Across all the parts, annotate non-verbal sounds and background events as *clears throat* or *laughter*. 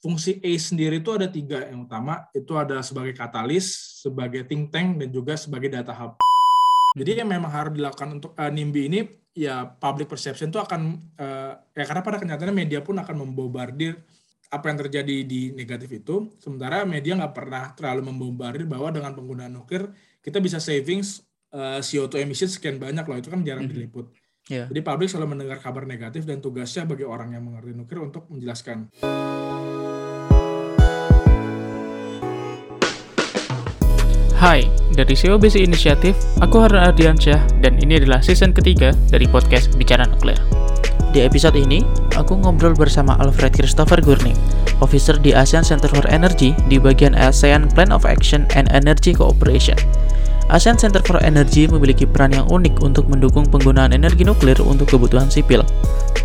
fungsi A sendiri itu ada tiga yang utama. Itu ada sebagai katalis, sebagai think tank, dan juga sebagai data hub. Jadi yang memang harus dilakukan untuk uh, NIMBY ini ya public perception itu akan uh, ya karena pada kenyataannya media pun akan membombardir apa yang terjadi di negatif itu. Sementara media nggak pernah terlalu membombardir bahwa dengan penggunaan nuklir kita bisa savings uh, CO2 emission sekian banyak loh. Itu kan jarang mm -hmm. diliput. Yeah. Jadi publik selalu mendengar kabar negatif dan tugasnya bagi orang yang mengerti nuklir untuk menjelaskan. Hai, dari SEO Basic Initiative, aku Harun Ardiansyah dan ini adalah season ketiga dari podcast Bicara Nuklir. Di episode ini, aku ngobrol bersama Alfred Christopher Gurning, officer di ASEAN Center for Energy di bagian ASEAN Plan of Action and Energy Cooperation. ASEAN Center for Energy memiliki peran yang unik untuk mendukung penggunaan energi nuklir untuk kebutuhan sipil.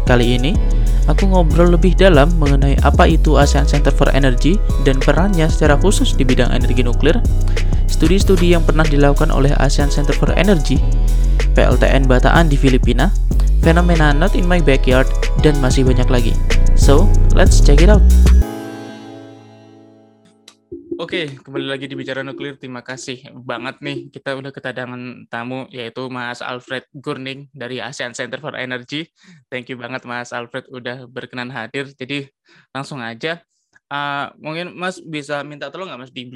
Kali ini, aku ngobrol lebih dalam mengenai apa itu ASEAN Center for Energy dan perannya secara khusus di bidang energi nuklir, studi-studi yang pernah dilakukan oleh ASEAN Center for Energy, PLTN Bataan di Filipina, fenomena Not in My Backyard, dan masih banyak lagi. So, let's check it out! Oke, kembali lagi di Bicara Nuklir. Terima kasih banget nih. Kita udah kedatangan tamu, yaitu Mas Alfred Gurning dari ASEAN Center for Energy. Thank you banget Mas Alfred udah berkenan hadir. Jadi langsung aja. Uh, mungkin Mas bisa minta tolong nggak Mas di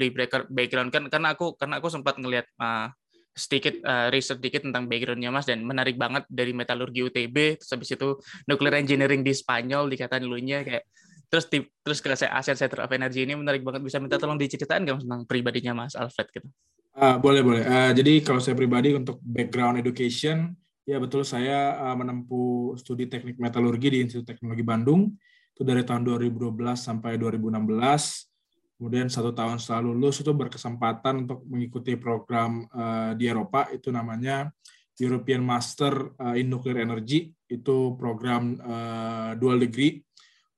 background kan karena aku karena aku sempat ngelihat uh, sedikit uh, riset sedikit tentang backgroundnya Mas dan menarik banget dari metalurgi UTB terus habis itu nuclear engineering di Spanyol dikatain dulunya kayak terus di, terus ke Asia Center of Energy ini menarik banget bisa minta tolong diceritain nggak tentang pribadinya Mas Alfred gitu. Uh, boleh boleh. Uh, jadi kalau saya pribadi untuk background education ya betul saya uh, menempuh studi teknik metalurgi di Institut Teknologi Bandung itu dari tahun 2012 sampai 2016. Kemudian satu tahun setelah lulus itu berkesempatan untuk mengikuti program uh, di Eropa itu namanya European Master in Nuclear Energy itu program uh, dual degree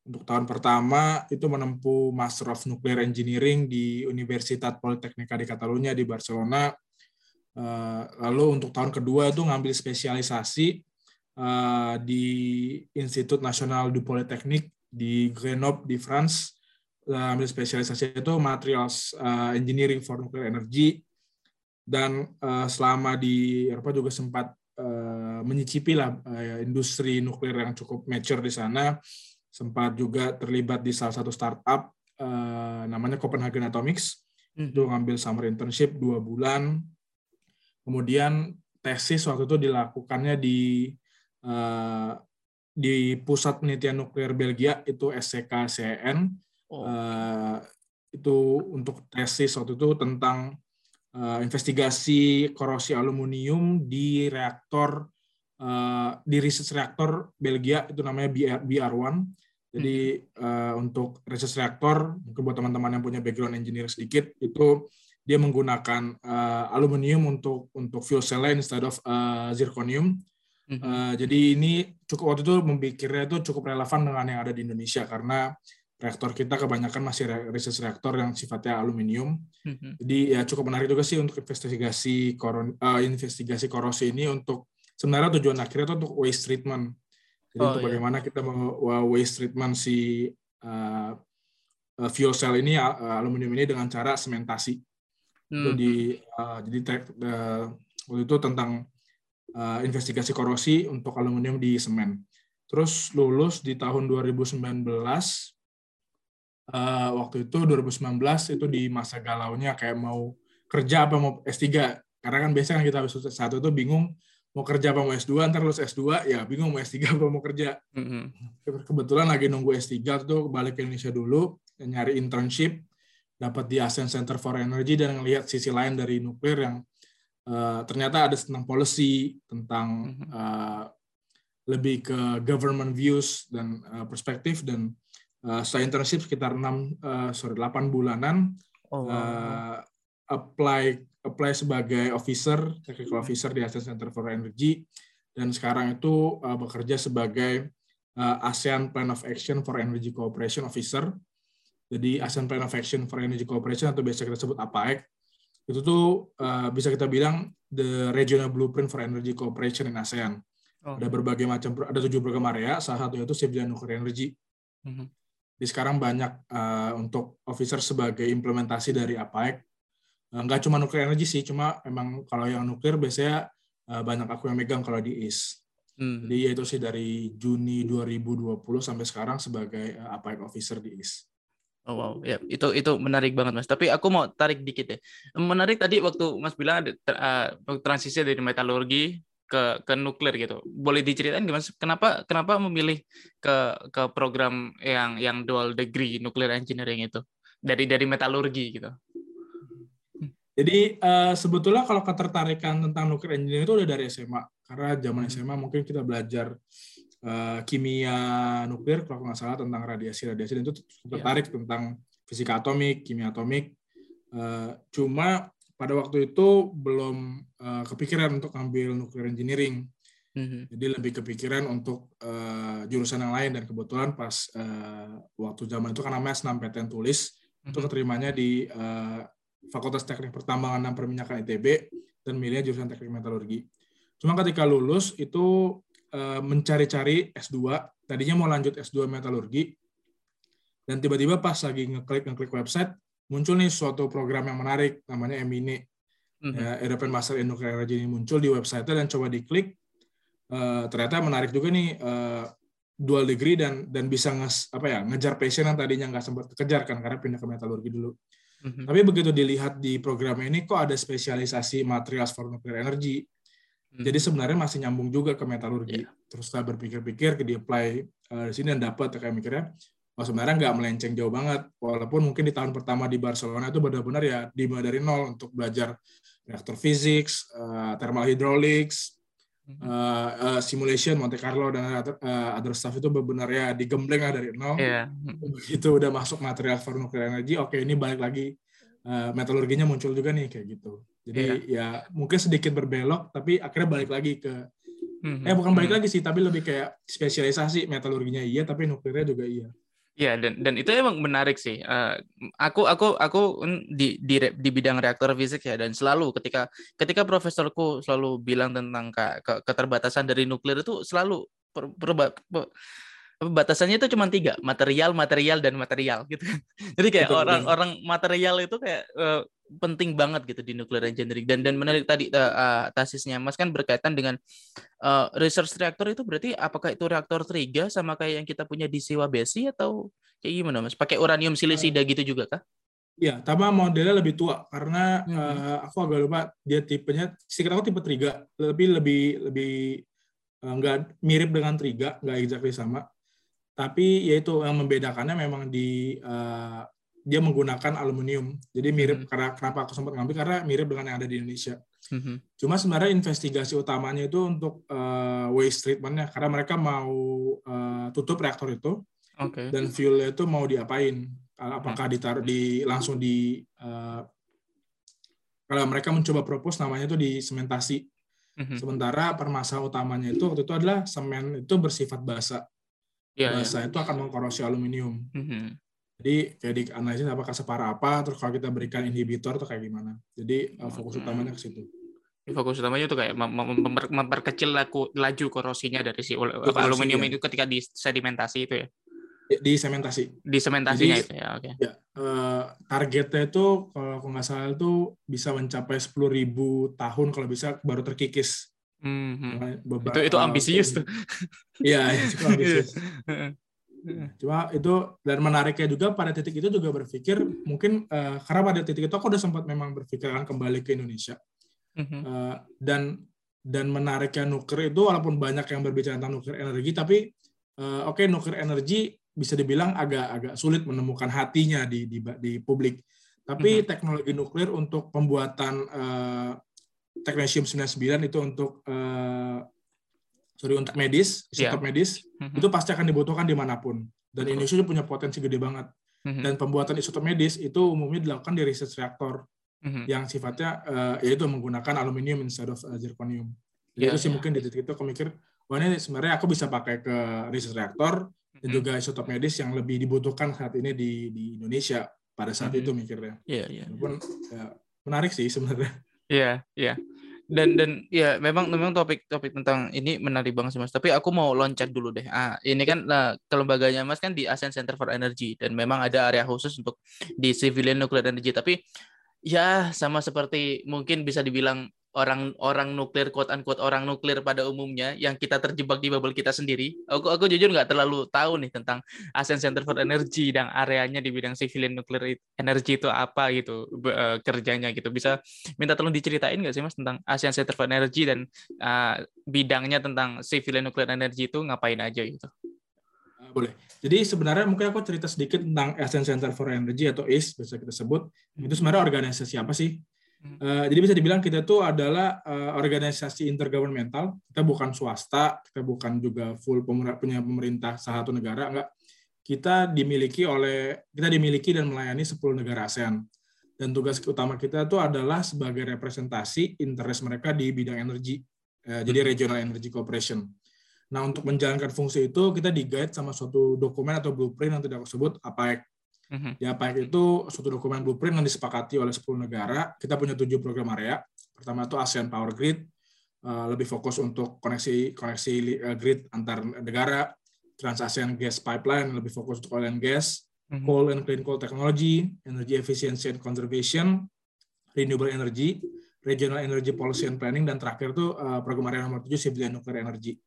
untuk tahun pertama itu menempuh Master of Nuclear Engineering di Universitat Politecnica di Catalunya di Barcelona. Eh, lalu untuk tahun kedua itu ngambil spesialisasi eh, di Institut Nasional du Polytechnique di Grenoble di France. Eh, ambil spesialisasi itu Materials Engineering for Nuclear Energy. Dan selama di Eropa juga sempat menyicipi lah industri nuklir yang cukup mature di sana sempat juga terlibat di salah satu startup uh, namanya Copenhagen Atomics hmm. itu ngambil summer internship dua bulan kemudian tesis waktu itu dilakukannya di uh, di pusat penelitian nuklir Belgia itu SCKCN oh. uh, itu untuk tesis waktu itu tentang uh, investigasi korosi aluminium di reaktor uh, di research reaktor Belgia itu namanya BR, BR1 jadi uh, untuk research reaktor, mungkin buat teman-teman yang punya background engineering sedikit, itu dia menggunakan uh, aluminium untuk untuk fuel cell instead of uh, zirconium. Jadi ini cukup waktu itu memikirnya itu cukup relevan dengan yang ada di Indonesia karena reaktor kita kebanyakan masih research reaktor yang sifatnya aluminium. Jadi ya cukup menarik juga sih untuk investigasi koron, uh, investigasi korosi ini untuk sebenarnya tujuan akhirnya itu untuk waste treatment. Jadi oh, untuk iya. bagaimana kita mau waste treatment si uh, fuel cell ini uh, aluminium ini dengan cara sementasi. Hmm. Jadi uh, jadi uh, waktu itu tentang uh, investigasi korosi untuk aluminium di semen. Terus lulus di tahun 2019. Uh, waktu itu 2019 itu di masa galaunya kayak mau kerja apa mau S3 karena kan biasanya kan kita habis satu itu bingung mau kerja apa mau S2, ntar lulus S2, ya bingung mau S3 apa mau kerja. Mm-hmm. Kebetulan lagi nunggu S3 tuh balik ke Indonesia dulu, nyari internship, dapat di ASEAN Center for Energy dan ngelihat sisi lain dari nuklir yang uh, ternyata ada tentang policy, tentang uh, lebih ke government views dan uh, perspektif dan uh, saya internship sekitar 6 uh, sorry 8 bulanan oh, wow. uh, apply apply sebagai officer, technical officer di ASEAN Center for Energy, dan sekarang itu uh, bekerja sebagai uh, ASEAN Plan of Action for Energy Cooperation Officer. Jadi ASEAN Plan of Action for Energy Cooperation atau biasa kita sebut APAEC, itu tuh uh, bisa kita bilang the regional blueprint for energy cooperation in ASEAN. Oh. Ada berbagai macam, ada tujuh program area, salah satu itu Safety Nuclear Energy. Mm -hmm. Di sekarang banyak uh, untuk officer sebagai implementasi dari APAEC. Uh, nggak cuma nuklir energi sih, cuma emang kalau yang nuklir biasanya uh, banyak aku yang megang kalau di IS. Hmm. Jadi ya itu sih dari Juni 2020 sampai sekarang sebagai uh, APAEC officer di IS. Oh wow, ya itu itu menarik banget mas. Tapi aku mau tarik dikit ya. Menarik tadi waktu mas bilang ada uh, transisi dari metalurgi ke ke nuklir gitu. Boleh diceritain gimana? Kenapa kenapa memilih ke ke program yang yang dual degree nuclear engineering itu dari dari metalurgi gitu? Jadi uh, sebetulnya kalau ketertarikan tentang nuclear engineering itu udah dari SMA. Karena zaman SMA hmm. mungkin kita belajar uh, kimia nuklir kalau nggak salah tentang radiasi radiasi dan itu iya. tertarik yeah. tentang fisika atomik kimia atomik uh, cuma pada waktu itu belum uh, kepikiran untuk ambil nuclear engineering mm-hmm. jadi lebih kepikiran untuk uh, jurusan yang lain dan kebetulan pas uh, waktu zaman itu kan namanya PTN tulis mm-hmm. itu keterimanya di uh, Fakultas Teknik Pertambangan dan Perminyakan ITB dan milihnya jurusan teknik metalurgi. Cuma ketika lulus itu Eh, mencari-cari S2, tadinya mau lanjut S2 metalurgi, dan tiba-tiba pas lagi ngeklik ngeklik website, muncul nih suatu program yang menarik, namanya MINE. Mm-hmm. Ya, European Master in Nuclear Energy ini muncul di website dan coba diklik, uh, ternyata menarik juga nih uh, dual degree dan dan bisa nges, apa ya ngejar passion yang tadinya nggak sempat kejar kan karena pindah ke metalurgi dulu. Mm-hmm. Tapi begitu dilihat di program ini kok ada spesialisasi materials for nuclear energy, Hmm. Jadi sebenarnya masih nyambung juga ke metalurgi. Yeah. Terus saya berpikir-pikir, ke di apply uh, di sini dan dapat kayak mikirnya, oh sebenarnya nggak melenceng jauh banget. Walaupun mungkin di tahun pertama di Barcelona itu benar-benar ya dimulai dari nol untuk belajar reaktor physics, uh, thermal hydraulics, uh, uh, simulation Monte Carlo dan other, uh, other stuff itu benar-benar ya digembleng lah dari nol. Yeah. Begitu udah masuk material for nuclear energy, oke okay, ini balik lagi uh, metalurginya muncul juga nih kayak gitu. Jadi yeah. ya mungkin sedikit berbelok, tapi akhirnya balik lagi ke mm-hmm. eh bukan balik mm-hmm. lagi sih, tapi lebih kayak spesialisasi metalurginya iya, tapi nuklirnya juga iya. Iya dan dan itu emang menarik sih. Uh, aku aku aku di, di di bidang reaktor fisik ya dan selalu ketika ketika profesorku selalu bilang tentang ke, ke, keterbatasan dari nuklir itu selalu per, per, per, batasannya itu cuma tiga material material dan material gitu kan. *laughs* Jadi kayak orang-orang material itu kayak uh, penting banget gitu di nuclear engineering dan dan menarik tadi uh, tasisnya Mas kan berkaitan dengan uh, research reaktor itu berarti apakah itu reaktor triga sama kayak yang kita punya di Siwa Besi atau kayak gimana Mas? Pakai uranium silisida gitu juga kah? Iya, tapi modelnya lebih tua karena hmm. uh, aku agak lupa dia tipenya. Sekitar aku tipe triga, lebih lebih lebih enggak uh, mirip dengan triga, enggak exactly sama. Tapi yaitu yang membedakannya memang di uh, dia menggunakan aluminium. Jadi mirip hmm. karena kenapa aku sempat ngambil karena mirip dengan yang ada di Indonesia. Hmm. Cuma sebenarnya investigasi utamanya itu untuk uh, waste treatmentnya karena mereka mau uh, tutup reaktor itu okay. dan fuelnya itu mau diapain? Apakah hmm. ditaruh di langsung di uh, kalau mereka mencoba propose namanya itu di sementasi. Hmm. Sementara permasalahan utamanya itu waktu itu adalah semen itu bersifat basa. Yeah, iya. basa yeah. itu akan mengkorosi aluminium. Hmm jadi kayak di analisis apakah separah apa, terus kalau kita berikan inhibitor tuh kayak gimana. Jadi uh, fokus hmm. utamanya ke situ. Fokus utamanya itu kayak mem mem memperkecil laku, laju korosinya dari si aluminium itu ketika di sedimentasi itu ya. di sementasi. Di sementasinya Jadi, itu ya, oke. Okay. Ya, uh, targetnya itu kalau aku nggak salah itu bisa mencapai 10.000 tahun kalau bisa baru terkikis. Mm -hmm. itu itu ambisius tuh. Iya, itu ambisius. *laughs* Cuma itu dan menariknya juga pada titik itu juga berpikir mungkin uh, karena pada titik itu aku udah sempat memang berpikir akan kembali ke Indonesia. Uh, dan dan menariknya nuker itu walaupun banyak yang berbicara tentang nuker energi tapi uh, oke okay, nuker energi bisa dibilang agak agak sulit menemukan hatinya di di, di publik. Tapi teknologi nuklir untuk pembuatan uh, teknesium 99 itu untuk uh, sorry untuk medis, isotop yeah. medis, mm-hmm. itu pasti akan dibutuhkan di mana pun. Dan mm-hmm. Indonesia punya potensi gede banget. Mm-hmm. Dan pembuatan isotop medis itu umumnya dilakukan di research reaktor mm-hmm. yang sifatnya uh, yaitu menggunakan aluminium instead of uh, zirconium. Jadi yeah, itu sih yeah. mungkin di titik itu aku mikir, wah ini sebenarnya aku bisa pakai ke research reaktor mm-hmm. dan juga isotop medis yang lebih dibutuhkan saat ini di, di Indonesia pada saat mm-hmm. itu mikirnya. Iya, yeah, iya. Yeah. Walaupun ya, menarik sih sebenarnya. Iya, yeah, iya. Yeah dan dan ya memang memang topik topik tentang ini menarik banget sih mas. Tapi aku mau loncat dulu deh. Ah ini kan nah, kelembaganya mas kan di ASEAN Center for Energy dan memang ada area khusus untuk di civilian nuclear energy. Tapi ya sama seperti mungkin bisa dibilang orang-orang nuklir quote unquote orang nuklir pada umumnya yang kita terjebak di bubble kita sendiri aku aku jujur nggak terlalu tahu nih tentang ASEAN Center for Energy dan areanya di bidang civilian nuclear energy itu apa gitu uh, kerjanya gitu bisa minta tolong diceritain nggak sih mas tentang ASEAN Center for Energy dan uh, bidangnya tentang civilian nuclear energy itu ngapain aja gitu ah, boleh. Jadi sebenarnya mungkin aku cerita sedikit tentang ASEAN Center for Energy atau ACE bisa kita sebut. Itu sebenarnya organisasi apa sih? Uh, jadi bisa dibilang kita itu adalah uh, organisasi intergovernmental. Kita bukan swasta, kita bukan juga full punya pemerintah satu negara, enggak. Kita dimiliki oleh kita dimiliki dan melayani 10 negara ASEAN. Dan tugas utama kita itu adalah sebagai representasi interest mereka di bidang energi. Uh, jadi Regional Energy Cooperation. Nah, untuk menjalankan fungsi itu kita di-guide sama suatu dokumen atau blueprint yang tidak aku sebut APEC Mm-hmm. Ya baik itu suatu dokumen blueprint yang disepakati oleh 10 negara. Kita punya tujuh program area. Pertama itu ASEAN Power Grid, uh, lebih fokus untuk koneksi koneksi uh, grid antar negara. Trans-ASEAN Gas Pipeline, lebih fokus untuk oil and gas. Mm-hmm. Coal and clean coal technology, energy efficiency and conservation, renewable energy, regional energy policy and planning, dan terakhir itu uh, program area nomor 7 civilian nuclear energy.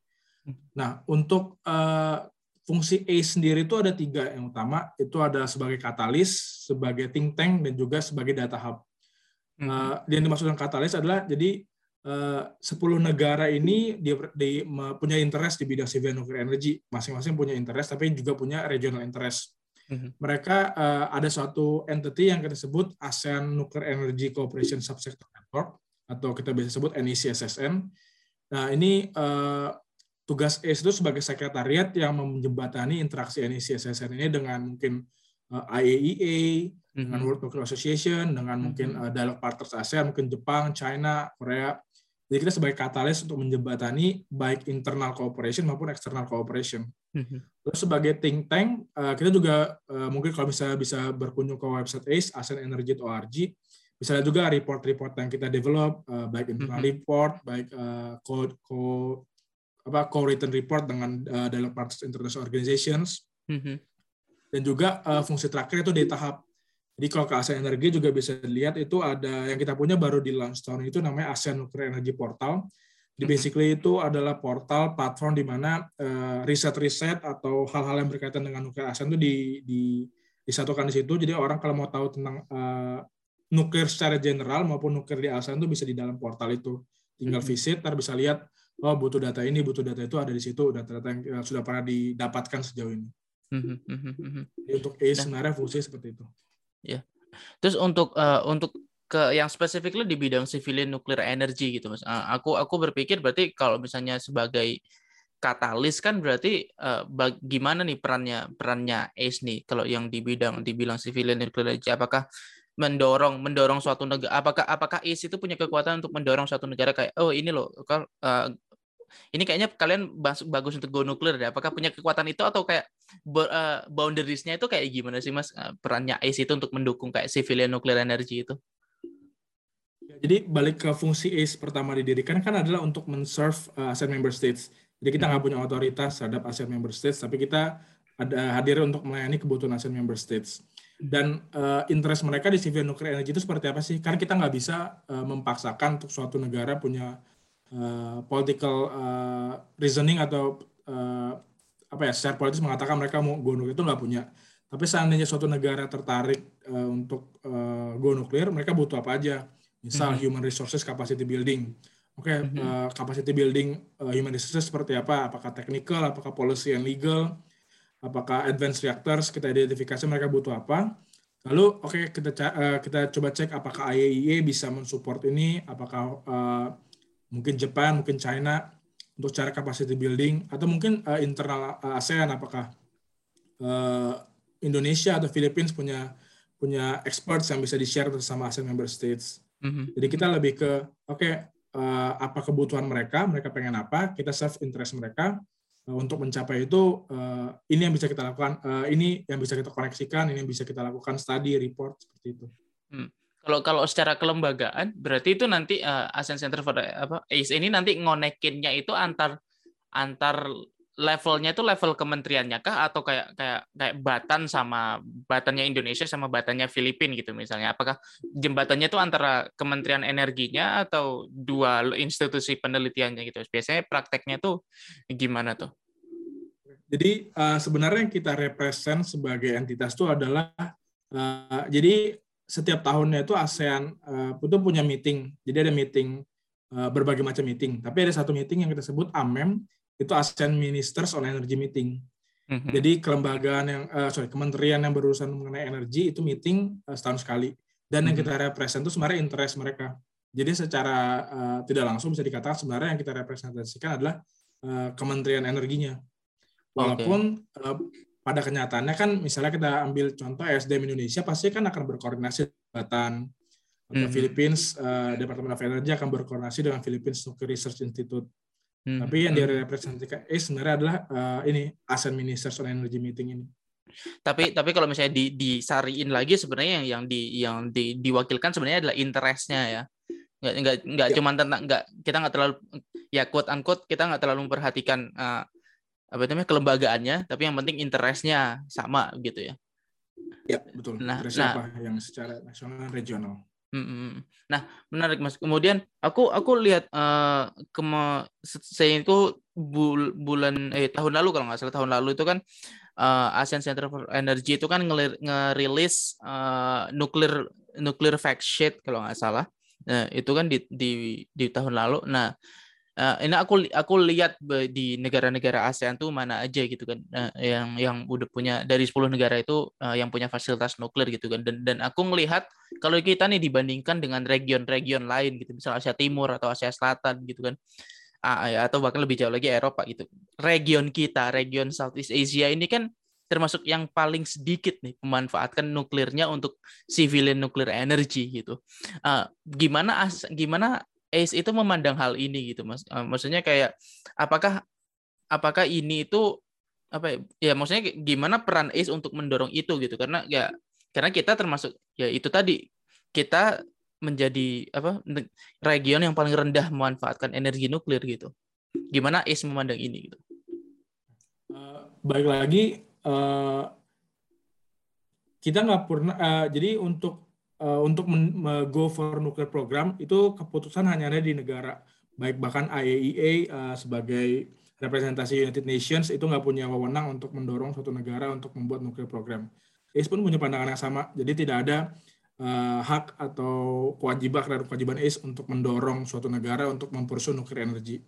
Mm-hmm. Nah, untuk uh, fungsi A sendiri itu ada tiga. Yang utama itu ada sebagai katalis sebagai think tank dan juga sebagai data hub. Mm -hmm. uh, yang dimaksudkan katalis adalah jadi eh, uh, 10 negara ini di, di, punya interest di bidang civil nuclear energy masing-masing punya interest tapi juga punya regional interest. Mm -hmm. mereka uh, ada suatu entity yang kita sebut ASEAN Nuclear Energy Cooperation Subsector Network atau kita bisa sebut NECSSN nah ini uh, tugas ACE itu sebagai sekretariat yang menjembatani interaksi NECSSN ini dengan mungkin uh, IAEA, mm-hmm. dengan World Nuclear Association, dengan mm-hmm. mungkin uh, dialog partners ASEAN, mungkin Jepang, China, Korea. Jadi kita sebagai katalis untuk menjembatani baik internal cooperation maupun external cooperation. Mm-hmm. Terus sebagai think tank, uh, kita juga uh, mungkin kalau bisa bisa berkunjung ke website ACE, ASEANenergy.org, bisa lihat juga report-report yang kita develop, uh, baik internal mm-hmm. report, baik uh, code, code apa co-written report dengan uh, Dialog Partners International Organizations. Mm-hmm. Dan juga uh, fungsi terakhir itu di tahap. Jadi kalau ke ASEAN Energi juga bisa dilihat itu ada yang kita punya baru di launch tahun itu namanya ASEAN Nuclear Energy Portal. Di mm-hmm. basically itu adalah portal platform di mana uh, riset-riset atau hal-hal yang berkaitan dengan nuklir ASEAN itu di, di disatukan di situ. Jadi orang kalau mau tahu tentang uh, nuklir secara general maupun nuklir di ASEAN itu bisa di dalam portal itu. Tinggal mm-hmm. visit, ntar bisa lihat oh butuh data ini, butuh data itu ada di situ, data-data yang sudah pernah didapatkan sejauh ini. Hmm, hmm, hmm, Jadi untuk A nah. sebenarnya fungsi seperti itu. Ya. Terus untuk uh, untuk ke yang spesifiknya di bidang civilian nuclear energy gitu mas. Uh, aku aku berpikir berarti kalau misalnya sebagai katalis kan berarti uh, bagaimana nih perannya perannya ACE nih kalau yang di bidang dibilang civilian nuclear energy apakah mendorong mendorong suatu negara apakah apakah ACE itu punya kekuatan untuk mendorong suatu negara kayak oh ini loh kalau uh, ini kayaknya kalian bagus untuk go nuklir ya. Apakah punya kekuatan itu atau kayak uh, boundariesnya itu kayak gimana sih mas uh, perannya ACE itu untuk mendukung kayak civilian nuclear energy itu? Ya, jadi balik ke fungsi ACE pertama didirikan kan adalah untuk menserve uh, ASEAN member states. Jadi kita nggak punya otoritas terhadap ASEAN member states, tapi kita ada hadir untuk melayani kebutuhan ASEAN member states. Dan uh, interest mereka di civilian nuclear energy itu seperti apa sih? Karena kita nggak bisa uh, memaksakan untuk suatu negara punya uh, political uh, reasoning atau uh, apa ya secara politis mengatakan mereka mau go nuklir itu nggak punya. Tapi seandainya suatu negara tertarik uh, untuk uh, go nuklir, mereka butuh apa aja? Misal mm -hmm. human resources capacity building. Oke, okay, mm -hmm. uh, capacity building uh, human resources seperti apa? Apakah technical, apakah policy and legal, apakah advanced reactors? Kita identifikasi mereka butuh apa. Lalu, oke okay, kita uh, kita coba cek apakah IAEA bisa mensupport ini, apakah uh, mungkin Jepang, mungkin China untuk cara capacity building atau mungkin uh, internal uh, ASEAN apakah uh, Indonesia atau Philippines punya punya experts yang bisa di-share bersama ASEAN member states. Mm-hmm. Jadi kita lebih ke oke okay, uh, apa kebutuhan mereka, mereka pengen apa, kita serve interest mereka uh, untuk mencapai itu uh, ini yang bisa kita lakukan, uh, ini yang bisa kita koneksikan, ini yang bisa kita lakukan study report seperti itu. Hmm Kalau kalau secara kelembagaan berarti itu nanti uh, ASEAN Center for apa ACE ini nanti ngonekinnya itu antar antar levelnya itu level kementeriannya kah? Atau kayak kayak kayak Batan sama Batannya Indonesia sama Batannya Filipina gitu misalnya? Apakah jembatannya itu antara Kementerian Energinya atau dua institusi penelitiannya gitu? Biasanya prakteknya tuh gimana tuh? Jadi uh, sebenarnya yang kita represent sebagai entitas itu adalah uh, jadi setiap tahunnya itu ASEAN uh, itu punya meeting jadi ada meeting uh, berbagai macam meeting tapi ada satu meeting yang kita sebut AMEM itu ASEAN Ministers on Energy Meeting. Mm-hmm. Jadi kelembagaan yang uh, sorry kementerian yang berurusan mengenai energi itu meeting uh, setahun sekali. Dan mm-hmm. yang kita represent itu sebenarnya interest mereka. Jadi secara uh, tidak langsung bisa dikatakan sebenarnya yang kita representasikan adalah uh, kementerian energinya. Walaupun okay. uh, pada kenyataannya kan misalnya kita ambil contoh SDM Indonesia pasti kan akan berkoordinasi dengan mm-hmm. Philippines uh, Departemen of Energy akan berkoordinasi dengan Philippines Nuclear Research Institute Hmm. Tapi yang hmm. direpresentasikan eh sebenarnya adalah uh, ini ASEAN Ministers on Energy Meeting ini. Tapi tapi kalau misalnya di disariin lagi sebenarnya yang yang di yang di, diwakilkan sebenarnya adalah interestnya ya. Nggak nggak nggak ya. cuma tentang nggak kita nggak terlalu ya quote unquote kita nggak terlalu memperhatikan uh, apa namanya kelembagaannya, tapi yang penting interestnya sama gitu ya. Ya betul. Nah, nah apa yang secara nasional regional. Nah, menarik Mas. Kemudian aku aku lihat uh, kema saya itu bul bulan eh tahun lalu kalau nggak salah tahun lalu itu kan uh, ASEAN Center for Energy itu kan ngerilis uh, nuklir nuklir fact sheet kalau nggak salah. Nah, itu kan di di di tahun lalu. Nah, uh, ini aku aku lihat di negara-negara ASEAN tuh mana aja gitu kan. Uh, yang yang udah punya dari 10 negara itu uh, yang punya fasilitas nuklir gitu kan. Dan dan aku melihat kalau kita nih dibandingkan dengan region-region lain gitu misalnya Asia Timur atau Asia Selatan gitu kan uh, atau bahkan lebih jauh lagi Eropa gitu. Region kita region Southeast Asia ini kan termasuk yang paling sedikit nih memanfaatkan nuklirnya untuk civilian nuclear energy gitu. Uh, gimana as, gimana Ace itu memandang hal ini gitu mas. Uh, maksudnya kayak apakah apakah ini itu apa ya, ya maksudnya gimana peran Ace untuk mendorong itu gitu. Karena ya karena kita termasuk ya itu tadi kita menjadi apa region yang paling rendah memanfaatkan energi nuklir gitu. Gimana Ace memandang ini gitu? Uh, baik lagi uh, kita nggak pernah uh, jadi untuk uh, untuk go for nuclear program itu keputusan hanya ada di negara baik bahkan IAEA uh, eh, sebagai representasi United Nations itu nggak punya wewenang untuk mendorong suatu negara untuk membuat nuclear program. ACE pun punya pandangan yang sama, jadi tidak ada uh, hak atau kewajiban dan kewajiban ACE untuk mendorong suatu negara untuk mempersu nuclear energy.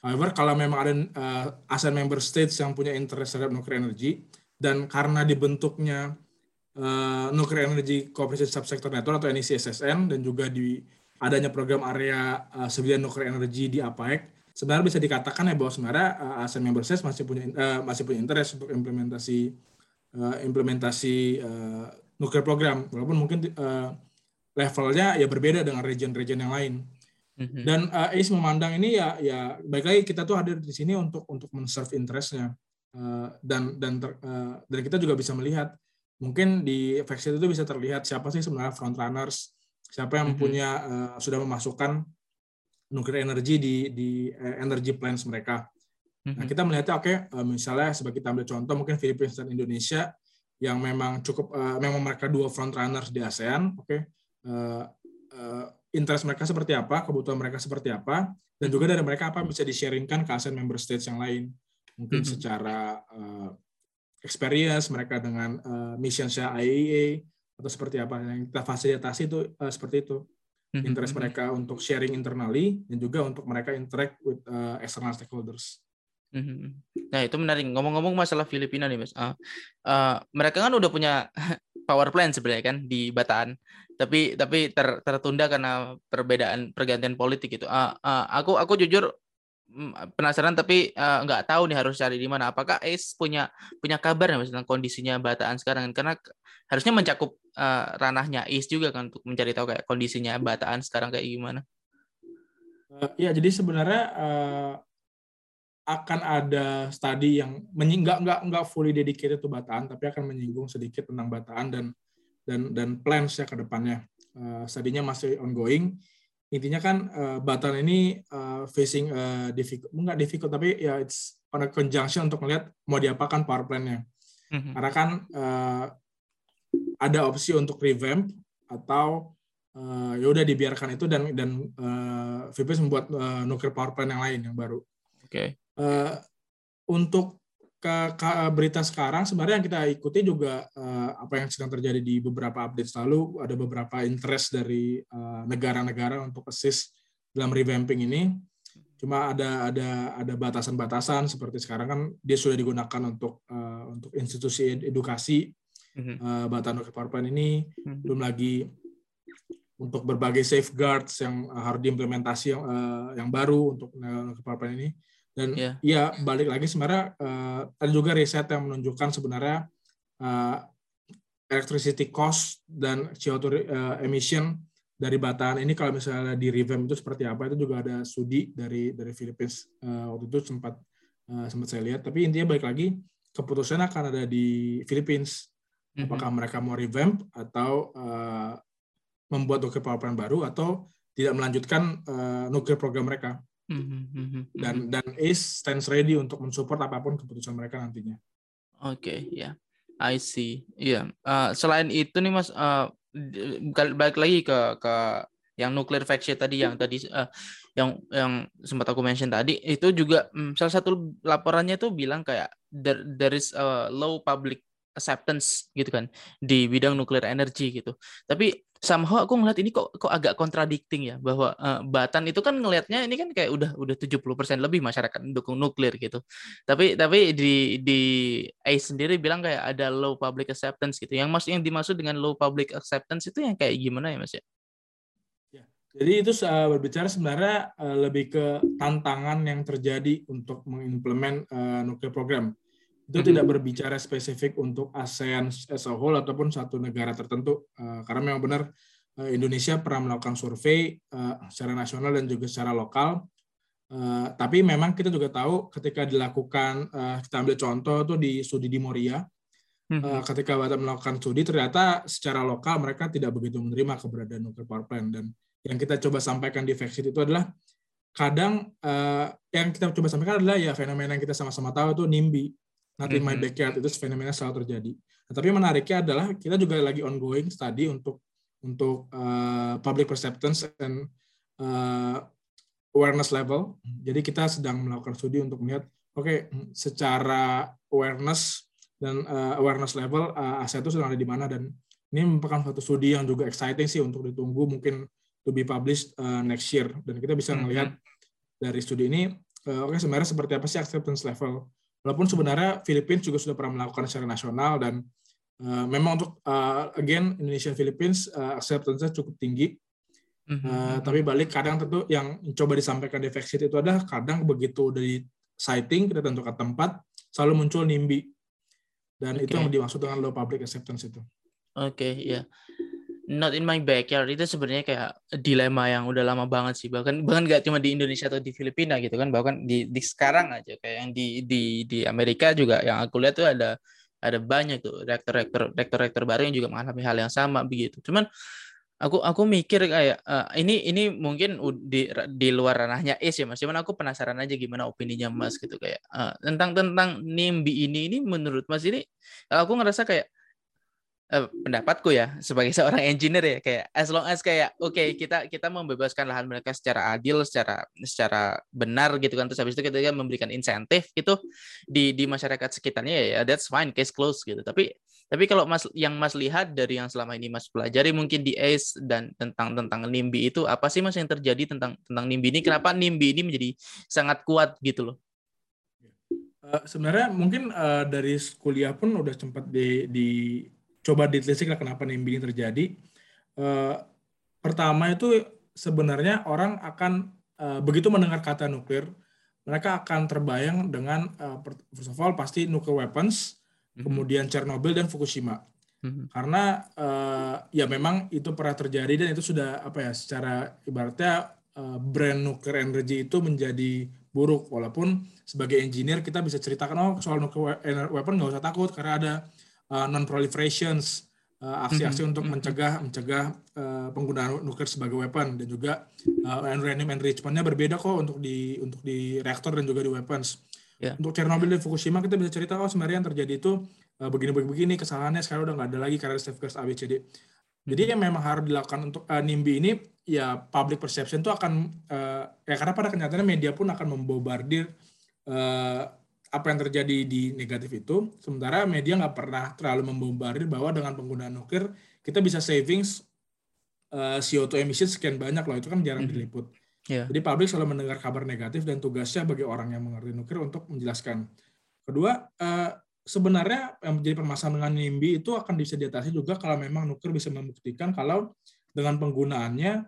However, kalau memang ada uh, ASEAN member states yang punya interest terhadap nuclear energy dan karena dibentuknya uh, Nuclear Energy Cooperation Subsector Network atau NECSSN dan juga di adanya program area uh, civilian nuclear energy di APEC sebenarnya bisa dikatakan ya bahwa sebenarnya uh, ASEAN member states masih punya uh, masih punya interest untuk implementasi uh, implementasi uh, nuclear program walaupun mungkin uh, levelnya ya berbeda dengan region-region yang lain. Mm-hmm. Dan uh, ACE memandang ini ya ya baik lagi kita tuh hadir di sini untuk untuk men-serve interestnya uh, dan dan ter, uh, dan kita juga bisa melihat mungkin di vaccine itu bisa terlihat siapa sih sebenarnya front runners, siapa yang mm-hmm. punya uh, sudah memasukkan nuclear energy di di uh, energy plans mereka. Nah, mm-hmm. kita melihatnya oke, okay, uh, eh, misalnya sebagai kita ambil contoh mungkin Filipina dan Indonesia yang memang cukup uh, memang mereka dua front runners di ASEAN, oke. Okay, uh, uh, interest mereka seperti apa, kebutuhan mereka seperti apa, dan juga dari mereka apa bisa di-sharingkan ke ASEAN member states yang lain. Mungkin mm-hmm. secara uh, experience mereka dengan uh, mission IAEA atau seperti apa yang kita fasilitasi itu uh, seperti itu mhm, interest mm -hmm. mereka untuk sharing internally dan juga untuk mereka interact with uh, external stakeholders. Mhm. Nah itu menarik. Ngomong-ngomong masalah Filipina nih mas, uh, uh, mereka kan udah punya *laughs* power plant sebenarnya kan di Bataan, tapi tapi ter, tertunda karena perbedaan pergantian politik itu. Uh, uh, aku aku jujur penasaran tapi uh, nggak tahu nih harus cari di mana. Apakah Ace punya punya kabar ya tentang kondisinya Bataan sekarang? Karena harusnya mencakup uh, ranahnya Ace juga kan untuk mencari tahu kayak kondisinya Bataan sekarang kayak gimana. Uh, ya jadi sebenarnya uh, akan ada studi yang nggak nggak nggak fully dedicated to Bataan tapi akan menyinggung sedikit tentang Bataan dan dan dan plans ya ke depannya. uh, studinya masih ongoing. Intinya kan uh, Batan ini uh, facing uh, difficult, enggak difficult tapi ya it's on a conjunction untuk melihat mau diapakan power plant-nya. Mm-hmm. Karena kan uh, ada opsi untuk revamp atau uh, ya udah dibiarkan itu dan dan uh, VPS membuat uh, nuclear power plant yang lain yang baru. Oke. Okay. Uh, untuk ke, ke berita sekarang sebenarnya yang kita ikuti juga uh, apa yang sedang terjadi di beberapa update selalu ada beberapa interest dari uh, negara-negara untuk assist dalam revamping ini cuma ada ada ada batasan-batasan seperti sekarang kan dia sudah digunakan untuk uh, untuk institusi edukasi mm-hmm. uh, plant ini mm-hmm. belum lagi untuk berbagai safeguards yang harus diimplementasi yang uh, yang baru untuk uh, power plant ini dan yeah. ya balik lagi sebenarnya uh, ada juga riset yang menunjukkan sebenarnya uh, electricity cost dan CO2 uh, emission dari bataan ini kalau misalnya di revamp itu seperti apa itu juga ada studi dari dari Philippines uh, waktu itu sempat uh, sempat saya lihat tapi intinya balik lagi keputusan akan ada di Philippines mhm. apakah mm-hmm. mereka mau revamp atau uh, membuat nuclear power plant baru atau tidak melanjutkan uh, nuclear program mereka. Dan dan ACE stands ready untuk mensupport apa pun keputusan mereka nantinya. Oke okay, ya, yeah. I see. Iya. Yeah. Uh, selain itu nih mas, uh, balik lagi ke ke yang nuclear faction tadi yang tadi uh, yang yang sempat aku mention tadi itu juga um, salah satu laporannya tuh bilang kayak there, there is a low public acceptance gitu kan di bidang nuklir energi gitu. Tapi somehow aku ngeliat ini kok kok agak contradicting ya bahwa uh, Batan itu kan ngelihatnya ini kan kayak udah udah 70% lebih masyarakat mendukung nuklir gitu. Tapi tapi di di A sendiri bilang kayak ada low public acceptance gitu. Yang maksud yang dimaksud dengan low public acceptance itu yang kayak gimana ya Mas ya? ya jadi itu uh, berbicara sebenarnya uh, lebih ke tantangan yang terjadi untuk mengimplement nuklir program itu tidak berbicara spesifik untuk ASEAN as a whole ataupun satu negara tertentu. Uh, karena memang benar uh, Indonesia pernah melakukan survei uh, secara nasional dan juga secara lokal. Uh, tapi memang kita juga tahu ketika dilakukan uh, kita ambil contoh tuh di studi di Moria. Uh, ketika Batam melakukan studi ternyata secara lokal mereka tidak begitu menerima keberadaan nuclear power plant. Dan yang kita coba sampaikan di Vexit itu adalah kadang uh, yang kita coba sampaikan adalah ya fenomena yang kita sama-sama tahu itu NIMBY not in my backyard itu fenomena selalu terjadi. Nah, tapi menariknya adalah kita juga lagi ongoing study untuk untuk uh, public perceptions and uh, awareness level. Jadi kita sedang melakukan studi untuk melihat, oke, okay, secara awareness dan uh, awareness level uh, aset itu sedang ada di mana dan ini merupakan satu studi yang juga exciting sih untuk ditunggu mungkin to be published uh, next year dan kita bisa melihat dari studi ini uh, oke okay, sebenarnya seperti apa sih acceptance level Walaupun sebenarnya Filipina juga sudah pernah melakukan secara nasional dan uh, memang untuk uh, again Indonesian Philippines uh, acceptance-nya cukup tinggi. Uh, tapi balik kadang tentu yang coba disampaikan di Vexit itu adalah kadang begitu dari sighting kita tentukan tempat selalu muncul NIMBY dan okay. itu yang dimaksud dengan low public acceptance itu. Oke, okay, ya. Yeah not in my backyard. Itu sebenarnya kayak dilema yang udah lama banget sih. Bahkan bahkan gak cuma di Indonesia atau di Filipina gitu kan. Bahkan di, di sekarang aja. Kayak yang di di di Amerika juga yang aku lihat tuh ada ada banyak tuh rektor-rektor rektor-rektor baru yang juga mengalami hal yang sama begitu. Cuman aku aku mikir kayak uh, ini ini mungkin di di luar ranahnya is ya mas. Cuman aku penasaran aja gimana opininya mas gitu kayak uh, tentang tentang NIMBY ini ini menurut mas ini aku ngerasa kayak uh, pendapatku ya sebagai *laughs* seorang engineer ya kayak as long as kayak oke okay, kita kita membebaskan lahan mereka secara adil secara secara benar gitu kan terus habis itu kita memberikan insentif gitu di di masyarakat sekitarnya ya, ya that's fine case close gitu. Tapi tapi kalau mas yang mas lihat dari yang selama ini mas pelajari mungkin di ACE dan tentang tentang NIMBY itu apa sih mas yang terjadi tentang tentang NIMBY ini? Kenapa NIMBY ini menjadi sangat kuat gitu loh? Uh, sebenarnya mungkin uh, dari kuliah pun udah sempat di, di coba ditelisik lah kenapa NIMBY ini terjadi. Uh, pertama itu sebenarnya orang akan uh, begitu mendengar kata nuklir, mereka akan terbayang dengan uh, first of all pasti nuclear weapons, mm-hmm. kemudian Chernobyl dan Fukushima. Mm-hmm. Karena uh, ya memang itu pernah terjadi dan itu sudah apa ya secara ibaratnya uh, brand nuclear energy itu menjadi buruk walaupun sebagai engineer kita bisa ceritakan oh soal nuclear weapon nggak usah takut karena ada uh, non proliferations aksi-aksi mm-hmm. untuk mencegah mencegah uh, penggunaan nuklir sebagai weapon dan juga uh, uranium enrichment-nya berbeda kok untuk di untuk di reaktor dan juga di weapons. Yeah. Untuk Chernobyl dan Fukushima kita bisa cerita oh sebenarnya yang terjadi itu uh, begini-begini kesalahannya sekarang udah nggak ada lagi karena safeguards ABCD. Jadi yang memang harus dilakukan untuk uh, NIMBY ini ya public perception itu akan uh, ya karena pada kenyataannya media pun akan membombardir uh, apa yang terjadi di negatif itu, sementara media nggak pernah terlalu membombardir bahwa dengan penggunaan nuklir kita bisa savings uh, CO2 emission sekian banyak loh, itu kan jarang mm -hmm. diliput. Yeah. Jadi publik selalu mendengar kabar negatif dan tugasnya bagi orang yang mengerti nuklir untuk menjelaskan. Kedua, uh, sebenarnya yang menjadi permasalahan dengan NIMBY itu akan bisa diatasi juga kalau memang nuklir bisa membuktikan kalau dengan penggunaannya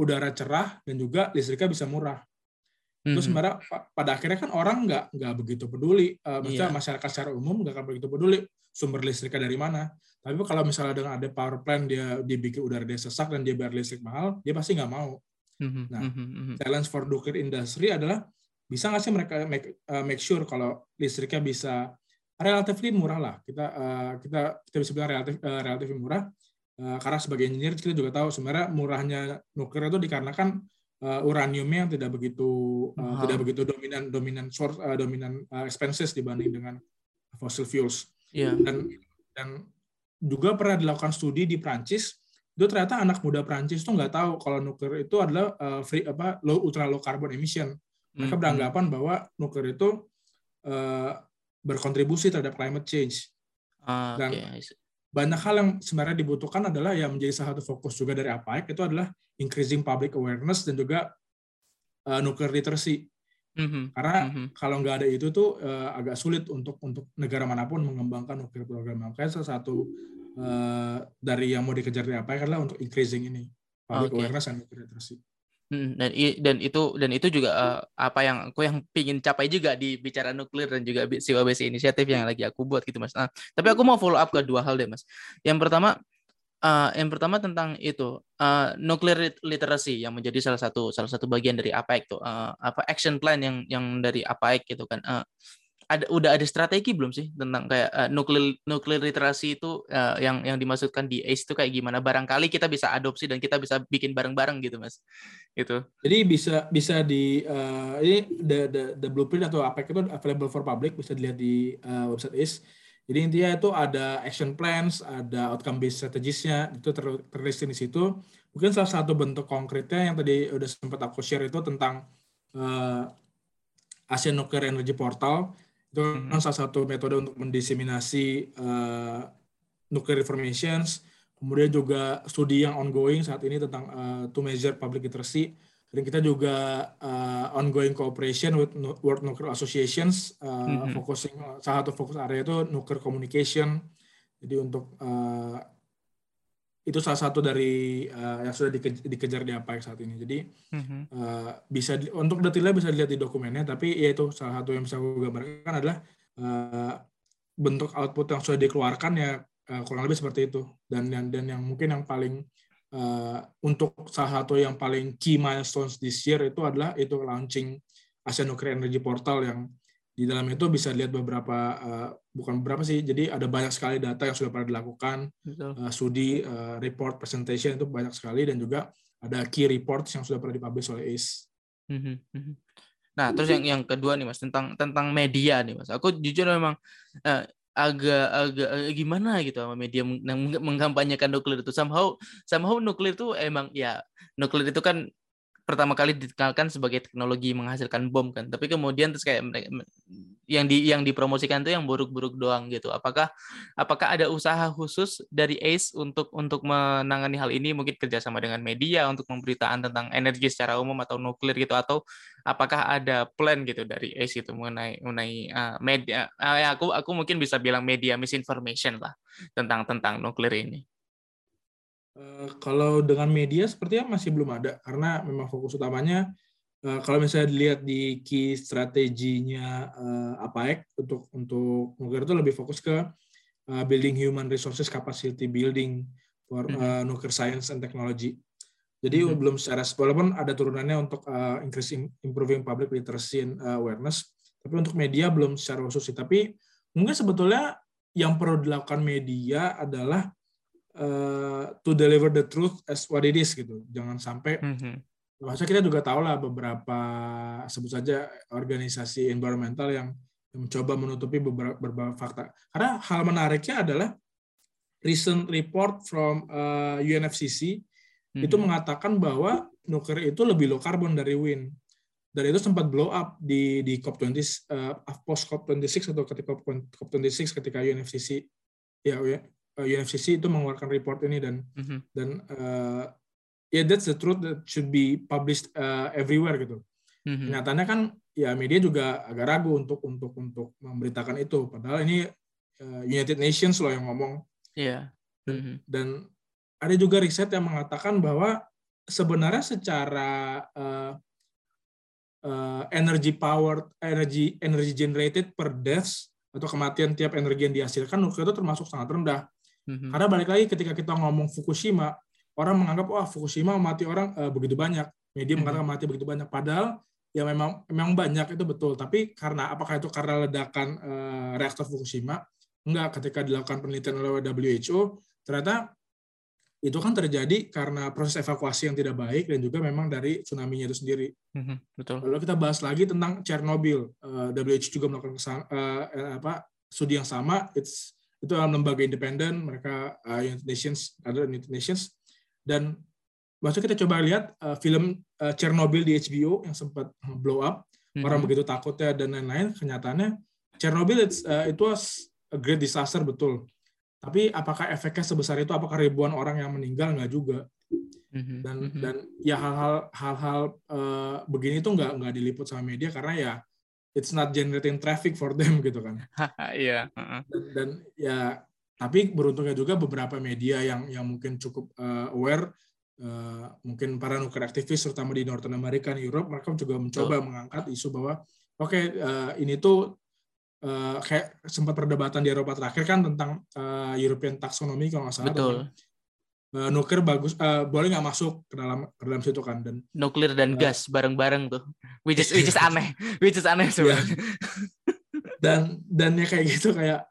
udara cerah dan juga listriknya bisa murah. Terus hmm. sebenarnya pada akhirnya kan orang nggak nggak begitu peduli, uh, maksudnya yeah. masyarakat secara umum nggak akan begitu peduli sumber listriknya dari mana. Tapi kalau misalnya dengan ada power plant dia dibikin udara dia sesak dan dia bayar listrik mahal, dia pasti nggak mau. Hmm. Nah, hmm. challenge for nuclear industry adalah bisa nggak sih mereka make, uh, make sure kalau listriknya bisa relatif murah lah kita uh, kita kita bisa bilang relatif uh, relatif murah uh, karena sebagai engineer kita juga tahu sebenarnya murahnya nuklir itu dikarenakan uh, uraniumnya yang tidak begitu uh, tidak begitu dominan dominan source uh, dominan uh, expenses dibanding dengan fossil fuels yeah. dan dan juga pernah dilakukan studi di Prancis itu ternyata anak muda Prancis tuh nggak tahu kalau nuklir itu adalah uh, free apa low ultra low carbon emission mereka mm -hmm. beranggapan bahwa nuklir itu uh, berkontribusi terhadap climate change. Uh, Dan okay. Banyak hal yang sebenarnya dibutuhkan adalah yang menjadi salah satu fokus juga dari APAEC itu adalah increasing public awareness dan juga uh, nuclear literacy. Mm-hmm. Karena mm-hmm. kalau nggak ada itu tuh uh, agak sulit untuk untuk negara mana pun mengembangkan nuklir program. Makanya salah satu uh, dari yang mau dikejar dari APAEC adalah untuk increasing ini public okay. awareness and nuclear literacy. Dan dan itu dan itu juga uh, apa yang aku yang pingin capai juga di bicara nuklir dan juga COBC inisiatif yang lagi aku buat gitu mas. Nah, tapi aku mau follow up ke dua hal deh mas. Yang pertama uh, yang pertama tentang itu uh, nuklir literasi yang menjadi salah satu salah satu bagian dari APEC tuh uh, apa action plan yang yang dari APEC gitu kan. Uh, ada udah ada strategi belum sih tentang kayak uh, nuklir nuklir literasi itu uh, yang yang dimaksudkan di ACE itu kayak gimana? Barangkali kita bisa adopsi dan kita bisa bikin bareng-bareng gitu mas. Itu jadi bisa bisa di uh, ini the, the the blueprint atau apa itu available for public bisa dilihat di uh, website ACE. Jadi intinya itu ada action plans ada outcome based strategiesnya itu ter terlist di situ. Mungkin salah satu bentuk konkretnya yang tadi udah sempat aku share itu tentang uh, Asian Nuclear Energy Portal itu kan salah satu metode untuk mendiseminasi uh, nuclear informations. Kemudian juga studi yang ongoing saat ini tentang uh, to measure public literacy. Dan kita juga uh, ongoing cooperation with World Nuclear Associations, uh, mm-hmm. focusing salah satu fokus area itu nuclear communication. Jadi untuk uh, itu salah satu dari uh, yang sudah dikejar di APEC saat ini. Jadi mm-hmm. uh, bisa di, untuk detailnya bisa dilihat di dokumennya, tapi ya itu salah satu yang bisa gue gambarkan adalah uh, bentuk output yang sudah dikeluarkan ya uh, kurang lebih seperti itu. Dan dan dan yang mungkin yang paling uh, untuk salah satu yang paling key milestones this year itu adalah itu launching Asia Nuclear Energy Portal yang di dalam itu bisa lihat beberapa uh, bukan beberapa sih jadi ada banyak sekali data yang sudah pernah dilakukan uh, studi uh, report presentation itu banyak sekali dan juga ada key reports yang sudah pernah dipublish oleh ACE. Mhm, mhm. Nah terus yang yang kedua nih mas tentang tentang media nih mas aku jujur memang uh, agak agak gimana gitu sama media mengkampanyekan nuklir itu somehow somehow nuklir itu emang ya nuklir itu kan pertama kali dikenalkan sebagai teknologi menghasilkan bom kan. Tapi kemudian terus kayak yang di yang dipromosikan itu yang buruk-buruk doang gitu. Apakah apakah ada usaha khusus dari ACE untuk untuk menangani hal ini? Mungkin kerjasama dengan media untuk pemberitaan tentang energi secara umum atau nuklir gitu. Atau apakah ada plan gitu dari ACE itu mengenai mengenai uh, media? Uh, ya aku aku mungkin bisa bilang media misinformation lah tentang tentang nuklir ini Uh, kalau dengan media sepertinya masih belum ada karena memang fokus utamanya uh, kalau misalnya dilihat di key strateginya uh, APAEC untuk untuk nuclear itu lebih fokus ke uh, building human resources capacity building for uh, nuclear science and technology. Jadi mm -hmm. belum secara walaupun ada turunannya untuk uh, increasing improving public literacy and uh, awareness, tapi untuk media belum secara khusus sih. Tapi mungkin sebetulnya yang perlu dilakukan media adalah uh, to deliver the truth as what it is gitu. Jangan sampai mm-hmm. Maksudnya kita juga tahu lah beberapa sebut saja organisasi environmental yang mencoba menutupi beberapa, beberapa fakta. Karena hal menariknya adalah recent report from uh, UNFCC hmm. itu mengatakan bahwa nuklir itu lebih low carbon dari wind. Dan itu sempat blow up di di COP20 uh, post COP26 atau ketika COP26 ketika UNFCC ya UNFCC itu mengeluarkan report ini dan mm-hmm. dan uh, ya yeah, that's the truth that should be published uh, everywhere gitu. Mm-hmm. Nyatanya kan ya media juga agak ragu untuk untuk untuk memberitakan itu padahal ini uh, United Nations loh yang ngomong. Iya. Yeah. Mm-hmm. Dan ada juga riset yang mengatakan bahwa sebenarnya secara uh, uh, energy power energy energy generated per deaths atau kematian tiap energi yang dihasilkan nuklir itu termasuk sangat rendah. Mm-hmm. Karena balik lagi ketika kita ngomong Fukushima, orang menganggap wah Fukushima mati orang uh, begitu banyak, media mm-hmm. mengatakan mati begitu banyak. Padahal ya memang memang banyak itu betul. Tapi karena apakah itu karena ledakan uh, reaktor Fukushima? Enggak. Ketika dilakukan penelitian oleh WHO, ternyata itu kan terjadi karena proses evakuasi yang tidak baik dan juga memang dari tsunami-nya itu sendiri. Mm-hmm, betul. Lalu kita bahas lagi tentang Chernobyl. Uh, eh, WHO juga melakukan kesan, uh, apa studi yang sama. It's itu dalam lembaga independen mereka uh, United Nations ada United Nations dan maksudnya kita coba lihat uh, film uh, Chernobyl di HBO yang sempat blow up mm-hmm. orang begitu takutnya dan lain-lain kenyataannya Chernobyl it's, uh, it was a great disaster betul tapi apakah efeknya sebesar itu? Apakah ribuan orang yang meninggal? Nggak juga. Mm-hmm. Dan mm-hmm. dan ya hal-hal hal-hal uh, begini tuh nggak nggak diliput sama media karena ya it's not generating traffic for them *laughs* gitu kan. *laughs* Iya. dan, dan ya tapi beruntungnya juga beberapa media yang yang mungkin cukup uh, aware uh, mungkin para nuklir aktivis terutama di Northern America dan Europe mereka juga mencoba oh. mengangkat isu bahwa oke okay, uh, ini tuh uh, kayak sempat perdebatan di Eropa terakhir kan tentang uh, European taxonomy kalau nggak salah. Betul. Nuklir bagus uh, boleh nggak masuk ke dalam ke dalam situ kan dan nuklir dan uh, gas bareng-bareng tuh which is which is *laughs* aneh which is aneh sebenarnya yeah. *laughs* dan dan ya kayak gitu kayak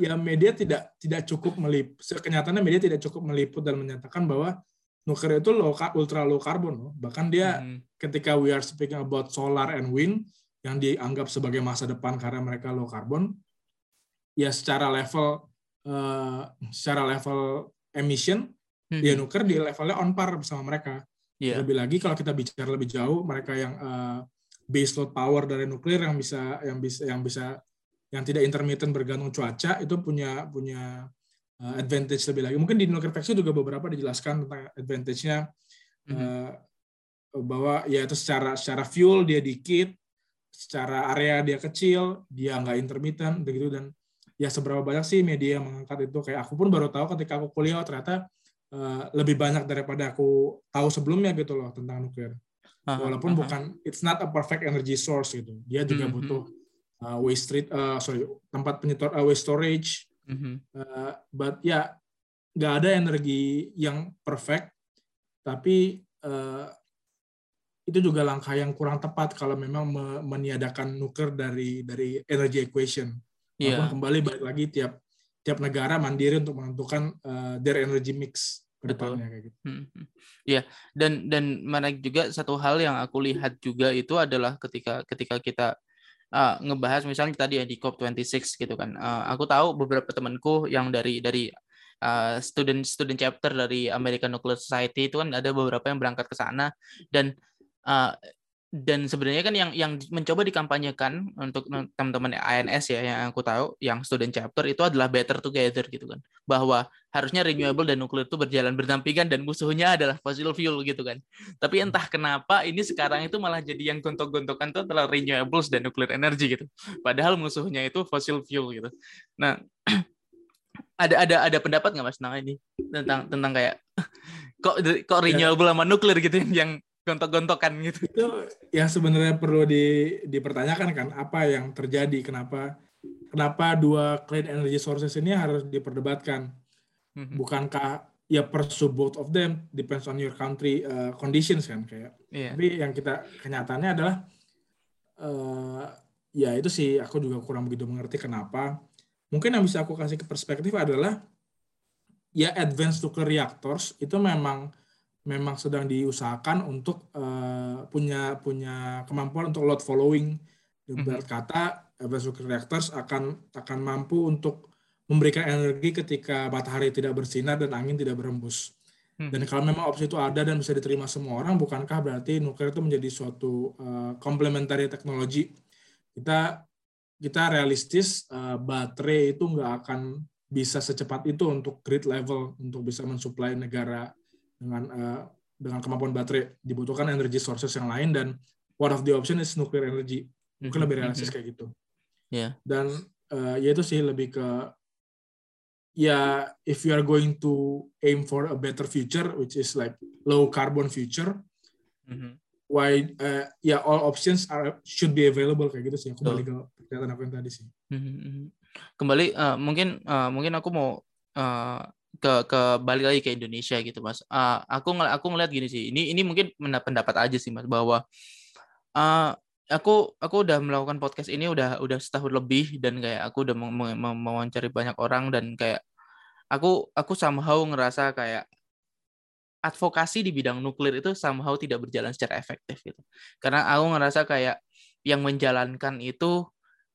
ya media tidak tidak cukup melip kenyataannya media tidak cukup meliput dan menyatakan bahwa nuklir itu low, ultra low carbon loh. bahkan dia hmm. ketika we are speaking about solar and wind yang dianggap sebagai masa depan karena mereka low carbon, ya secara level uh, secara level emission hmm. dia nuker di levelnya on par bersama mereka. Yeah. Lebih lagi kalau kita bicara lebih jauh, mereka yang uh, base load power dari nuklir yang bisa yang bisa yang bisa yang tidak intermittent bergantung cuaca itu punya punya uh, advantage lebih lagi. Mungkin di nuklir faksi juga beberapa dijelaskan tentang advantage-nya mm -hmm. uh, bahwa ya itu secara secara fuel dia dikit, secara area dia kecil, dia nggak intermittent, begitu dan ya seberapa banyak sih media yang mengangkat itu kayak aku pun baru tahu ketika aku kuliah oh, ternyata uh, lebih banyak daripada aku tahu sebelumnya gitu loh tentang nuklir. Walaupun uh, bukan it's not a perfect energy source gitu, dia juga mm-hmm. butuh uh, waste street, uh, sorry tempat penyetor uh, waste storage. Mm-hmm. Uh, but ya yeah, nggak ada energi yang perfect, tapi uh, itu juga langkah yang kurang tepat kalau memang meniadakan nuker dari dari energy equation. Yeah. Walaupun kembali balik lagi tiap tiap negara mandiri untuk menentukan uh, their energy mix ke depannya kayak gitu. Hmm. Iya, dan dan menarik juga satu hal yang aku lihat juga itu adalah ketika ketika kita uh, ngebahas misalnya tadi ya di COP26 gitu kan. Uh, aku tahu beberapa temanku yang dari dari uh, student student chapter dari American Nuclear Society itu kan ada beberapa yang berangkat ke sana dan uh, dan sebenarnya kan yang yang mencoba dikampanyekan untuk teman-teman ANS ya yang aku tahu yang student chapter itu adalah better together gitu kan. Bahwa harusnya renewable dan nuklir itu berjalan berdampingan dan musuhnya adalah fossil fuel gitu kan. Tapi entah kenapa ini sekarang itu malah jadi yang gontok-gontokan itu adalah renewables dan nuklir energi gitu. Padahal musuhnya itu fossil fuel gitu. Nah *clears throat* ada ada ada pendapat nggak mas tentang ini? Tentang tentang kayak *laughs* kok kok renewable sama nuklir gitu yang gontok-gontokan gitu. Itu yang sebenarnya perlu di, dipertanyakan kan apa yang terjadi, kenapa kenapa dua clean energy sources ini harus diperdebatkan. Mm-hmm. Bukankah ya pursue both of them depends on your country uh, conditions kan kayak. Yeah. Tapi yang kita kenyataannya adalah uh, ya itu sih aku juga kurang begitu mengerti kenapa. Mungkin yang bisa aku kasih ke perspektif adalah ya advanced nuclear reactors itu memang memang sedang diusahakan untuk uh, punya punya kemampuan untuk load following. Ibarat kata advanced nuclear reactors akan akan mampu untuk memberikan energi ketika matahari tidak bersinar dan angin tidak berembus. Hmm. Dan kalau memang opsi itu ada dan bisa diterima semua orang, bukankah berarti nuklir itu menjadi suatu uh, complementary teknologi? Kita kita realistis uh, baterai itu nggak akan bisa secepat itu untuk grid level untuk bisa mensuplai negara dengan uh, dengan kemampuan baterai dibutuhkan energy sources yang lain dan one of the option is nuclear energy mungkin lebih hmm, hmm, realistis kayak gitu. Yeah. Dan uh, ya itu sih lebih ke ya if you are going to aim for a better future which is like low carbon future mm-hmm. why uh, ya yeah, all options are should be available kayak gitu sih aku balik ke pernyataan aku yang tadi sih mm-hmm. kembali uh, mungkin uh, mungkin aku mau uh, ke ke balik lagi ke Indonesia gitu mas uh, aku ng aku ngeliat gini sih ini ini mungkin pendapat aja sih mas bahwa uh, aku aku udah melakukan podcast ini udah udah setahun lebih dan kayak aku udah mewawancari banyak orang dan kayak aku aku somehow ngerasa kayak advokasi di bidang nuklir itu somehow tidak berjalan secara efektif gitu. Karena aku ngerasa kayak yang menjalankan itu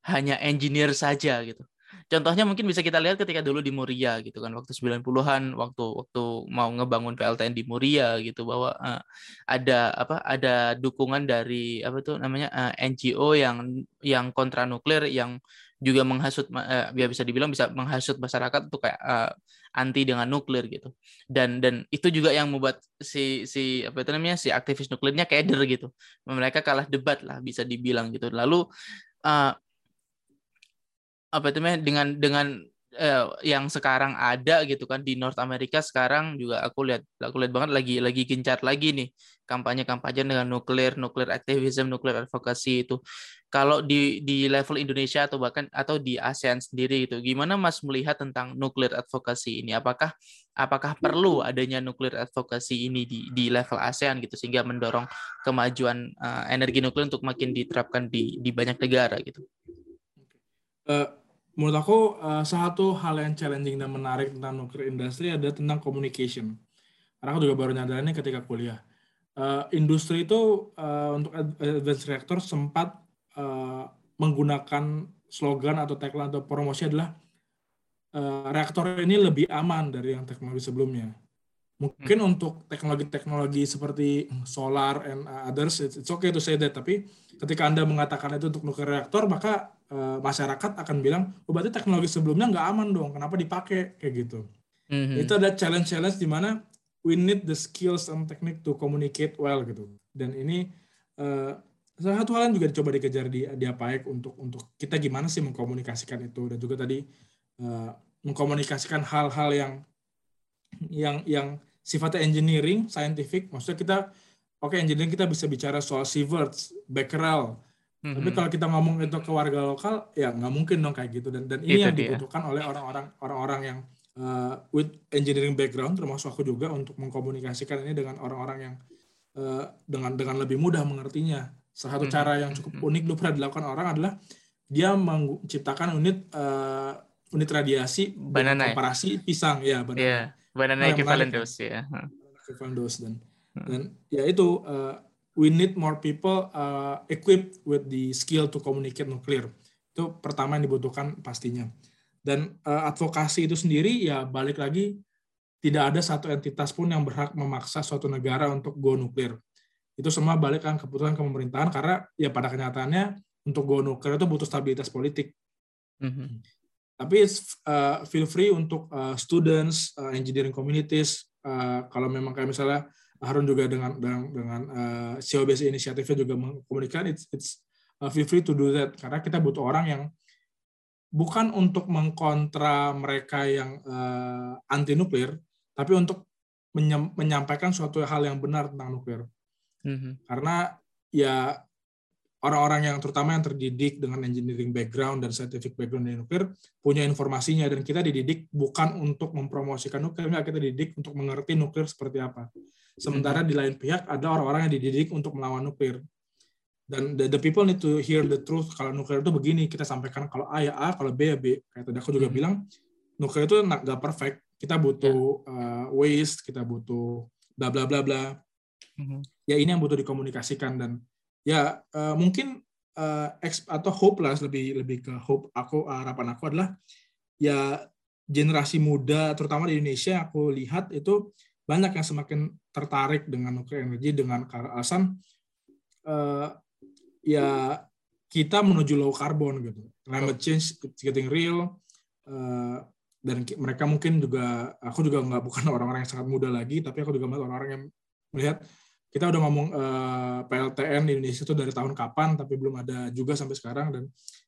hanya engineer saja gitu. Contohnya mungkin bisa kita lihat ketika dulu di Muria gitu kan waktu 90-an waktu waktu mau ngebangun PLTN di Muria gitu bahwa uh, ada apa ada dukungan dari apa tuh namanya uh, eh, NGO yang yang kontra nuklir yang juga menghasut uh, bisa dibilang bisa menghasut masyarakat untuk kayak uh, anti dengan nuklir gitu. Dan dan itu juga yang membuat si si apa itu namanya si aktivis nuklirnya keder gitu. Mereka kalah debat lah bisa dibilang gitu. Lalu uh, apa itu dengan dengan uh, yang sekarang ada gitu kan di North America sekarang juga aku lihat aku lihat banget lagi lagi gencar lagi nih kampanye-kampanye dengan nuklir nuklir aktivisme nuklir advokasi itu. Kalau di di level Indonesia atau bahkan atau di ASEAN sendiri itu gimana Mas melihat tentang nuklir advokasi ini? Apakah apakah perlu adanya nuklir advokasi ini di di level ASEAN gitu sehingga mendorong kemajuan uh, energi nuklir untuk makin diterapkan di di banyak negara gitu uh, menurut aku uh, satu hal yang challenging dan menarik tentang nuclear industry ada tentang communication. Karena aku juga baru nyadarinnya ketika kuliah. Uh, industri itu uh, untuk advanced reactor sempat uh, menggunakan slogan atau tagline atau promosi adalah uh, reaktor ini lebih aman dari yang teknologi sebelumnya. Mungkin hmm. untuk teknologi-teknologi seperti solar and others, it's, it's okay to say that. Tapi ketika Anda mengatakan itu untuk nuklir reaktor, maka uh, masyarakat akan bilang, oh berarti teknologi sebelumnya nggak aman dong, kenapa dipakai? Kayak gitu. Mm-hmm. Itu ada challenge-challenge di mana we need the skills and technique to communicate well gitu. Dan ini uh, salah satu hal yang juga dicoba dikejar di di APAEK untuk untuk kita gimana sih mengkomunikasikan itu dan juga tadi uh, mengkomunikasikan hal-hal yang yang yang sifatnya engineering, scientific, maksudnya kita oke okay, engineering kita bisa bicara soal sieverts, Becquerel. Mm-hmm. Tapi kalau kita ngomong itu ke warga lokal, ya nggak mungkin dong kayak gitu. Dan dan ini itu yang dia. dibutuhkan oleh orang-orang orang-orang yang uh, with engineering background, termasuk aku juga untuk mengkomunikasikan ini dengan orang-orang yang uh, dengan dengan lebih mudah mengertinya. Salah satu mm-hmm. cara yang cukup mm-hmm. unik dulu pernah dilakukan orang adalah dia menciptakan unit uh, unit radiasi banana komparasi ya? pisang ya banana. Yeah Banana equivalent dose ya. Equivalent dose dan hmm. dan ya itu uh, we need more people uh, equipped with the skill to communicate nuclear. Itu pertama yang dibutuhkan pastinya. Dan uh, advokasi itu sendiri ya balik lagi tidak ada satu entitas pun yang berhak memaksa suatu negara untuk go nuklir. Itu semua balik kan keputusan ke pemerintahan karena ya pada kenyataannya untuk go nuklir itu butuh stabilitas politik. Mm -hmm. Tapi uh, feel free untuk uh, students, uh, engineering communities, uh, kalau memang kayak misalnya Harun juga dengan dengan, dengan uh, COBC inisiatifnya juga mengkomunikasikan, it's, it's uh, feel free to do that karena kita butuh orang yang bukan untuk mengkontra mereka yang uh, anti nuklir, tapi untuk menyampaikan suatu hal yang benar tentang nuklir. Mm -hmm. Karena ya orang-orang yang terutama yang terdidik dengan engineering background dan scientific background di nuklir punya informasinya dan kita dididik bukan untuk mempromosikan nuklir, enggak kita dididik untuk mengerti nuklir seperti apa. Sementara di lain pihak ada orang-orang yang dididik untuk melawan nuklir. Dan the, the people need to hear the truth kalau nuklir itu begini, kita sampaikan kalau A ya A, kalau B ya B. Kayak tadi aku juga hmm. bilang, nuklir itu nggak perfect. kita butuh yeah. uh, waste, kita butuh bla bla bla bla. Mm-hmm. Ya ini yang butuh dikomunikasikan dan ya uh, mungkin uh, atau hope lah lebih lebih ke hope aku harapan aku adalah ya generasi muda terutama di Indonesia aku lihat itu banyak yang semakin tertarik dengan nuklir energi dengan alasan uh, ya kita menuju low carbon gitu. Climate change getting real uh, dan mereka mungkin juga aku juga nggak bukan *laughs* orang-orang yang sangat muda lagi tapi aku juga melihat orang-orang yang melihat kita udah ngomong uh, PLTN di Indonesia itu dari tahun kapan tapi belum ada juga sampai sekarang dan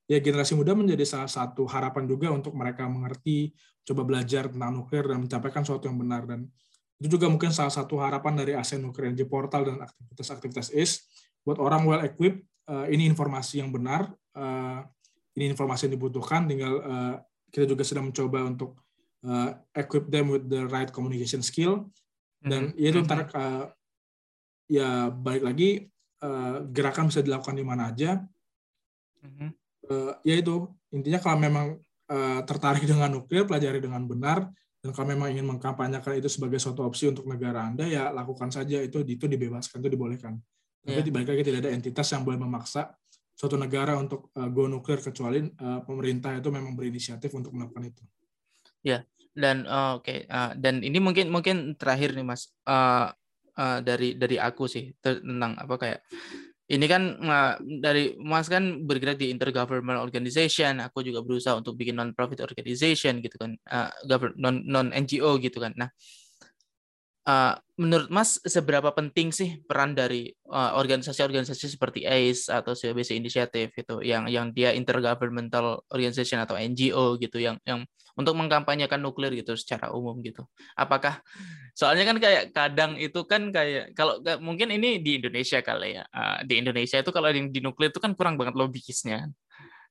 ya generasi muda menjadi salah satu harapan juga untuk mereka mengerti coba belajar tentang nuklir dan mencapaikan sesuatu yang benar dan itu juga mungkin salah satu harapan dari ASEAN Nuclear Energy Portal dan aktivitas-aktivitas is buat orang well equipped uh, ini informasi yang benar uh, ini informasi yang dibutuhkan tinggal uh, kita juga sedang mencoba untuk equip them with the right communication skill dan mm -hmm. itu ntar uh, ya balik lagi gerakan bisa dilakukan di mana aja mm -hmm. ya itu intinya kalau memang tertarik *laughs* dengan nuklir pelajari dengan benar dan kalau memang ingin mengkampanyekan itu sebagai suatu opsi untuk negara Anda, ya lakukan saja itu itu dibebaskan, itu dibolehkan. Tapi yeah. balik lagi tidak ada entitas yang boleh memaksa suatu negara untuk uh, go nuklir kecuali uh, pemerintah itu memang berinisiatif untuk melakukan itu. Ya, yeah. dan uh, oke okay. uh, dan ini mungkin mungkin terakhir nih Mas uh, uh, dari dari aku sih tentang apa kayak ini kan dari Mas kan bergerak di intergovernmental organization, aku juga berusaha untuk bikin non profit organization gitu kan, uh, non non NGO gitu kan. Nah, uh, menurut Mas seberapa penting sih peran dari organisasi-organisasi uh, seperti ACE atau CBC Initiative itu yang yang dia intergovernmental organization atau NGO gitu yang yang untuk mengkampanyekan nuklir gitu secara umum gitu. Apakah soalnya kan kayak kadang itu kan kayak kalau mungkin ini di Indonesia kali ya. Uh, di Indonesia itu kalau di, di nuklir itu kan kurang banget lobbyisnya.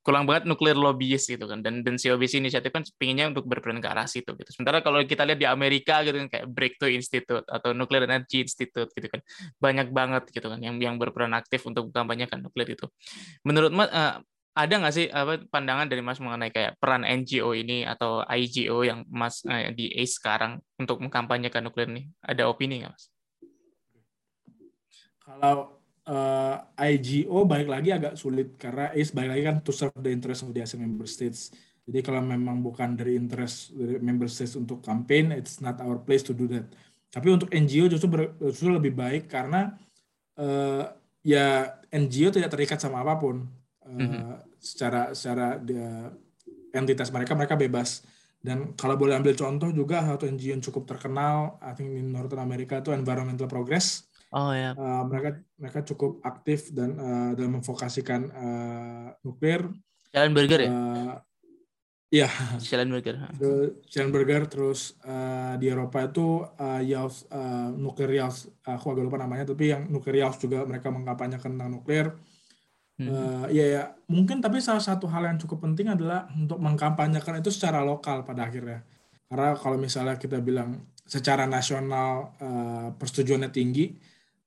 Kurang banget nuklir lobbyis gitu kan. Dan dan COBC inisiatif kan pinginnya untuk berperan ke arah situ gitu. Sementara kalau kita lihat di Amerika gitu kan kayak Breakthrough Institute atau Nuclear Energy Institute gitu kan. Banyak banget gitu kan yang yang berperan aktif untuk mengkampanyekan nuklir itu. Menurut uh, ada nggak sih apa pandangan dari Mas mengenai kayak peran NGO ini atau IGO yang Mas eh, di ACE sekarang untuk mengkampanyekan nuklir ini? Ada opini nggak Mas? Kalau uh, eh, IGO balik lagi agak sulit karena ACE balik lagi kan to serve the interest of the ASEAN member states. Jadi kalau memang bukan dari interest dari member states untuk campaign, it's not our place to do that. Tapi untuk NGO justru, ber, justru lebih baik karena uh, ya NGO tidak terikat sama apa pun mm-hmm. secara secara dia, entitas mereka mereka bebas dan kalau boleh ambil contoh juga satu NGO yang cukup terkenal I think di Northern America itu Environmental Progress oh ya uh, mereka mereka cukup aktif dan uh, dalam memfokasikan uh, nuklir Jalan Burger ya uh, Iya. *laughs* Schellenberger. Schellenberger terus uh, di Eropa itu uh, Yaus uh, nuklir Yaus aku agak lupa namanya tapi yang nuklir Yaus juga mereka mengkampanyekan tentang nuklir. Uh, ya, ya, mungkin tapi salah satu hal yang cukup penting adalah untuk mengkampanyekan itu secara lokal pada akhirnya. Karena kalau misalnya kita bilang secara nasional uh, persetujuannya tinggi,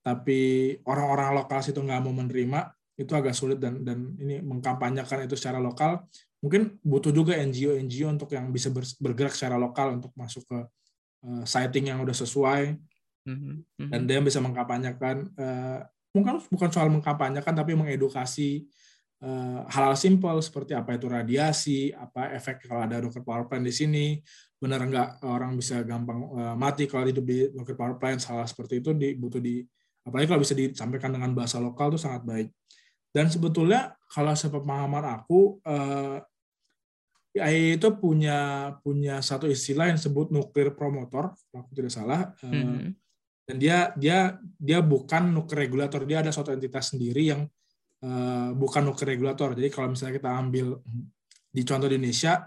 tapi orang-orang lokal situ nggak mau menerima, itu agak sulit dan dan ini mengkampanyekan itu secara lokal. Mungkin butuh juga NGO-NGO untuk yang bisa bergerak secara lokal untuk masuk ke uh, siting yang udah sesuai, mm-hmm. dan dia bisa mengkampanyekan uh, mungkin bukan soal mengkampanyekan tapi mengedukasi uh, hal-hal simpel seperti apa itu radiasi, apa efek kalau ada nuclear power plant di sini, benar nggak orang bisa gampang uh, mati kalau hidup di nuclear power plant, salah seperti itu di, butuh di apalagi kalau bisa disampaikan dengan bahasa lokal itu sangat baik. Dan sebetulnya kalau sepemahaman aku IAEA itu punya punya satu istilah yang disebut nuklir promotor, kalau aku tidak salah. Mm -hmm dan dia dia dia bukan nuklir regulator dia ada suatu entitas sendiri yang uh, bukan nuklir regulator jadi kalau misalnya kita ambil di contoh di Indonesia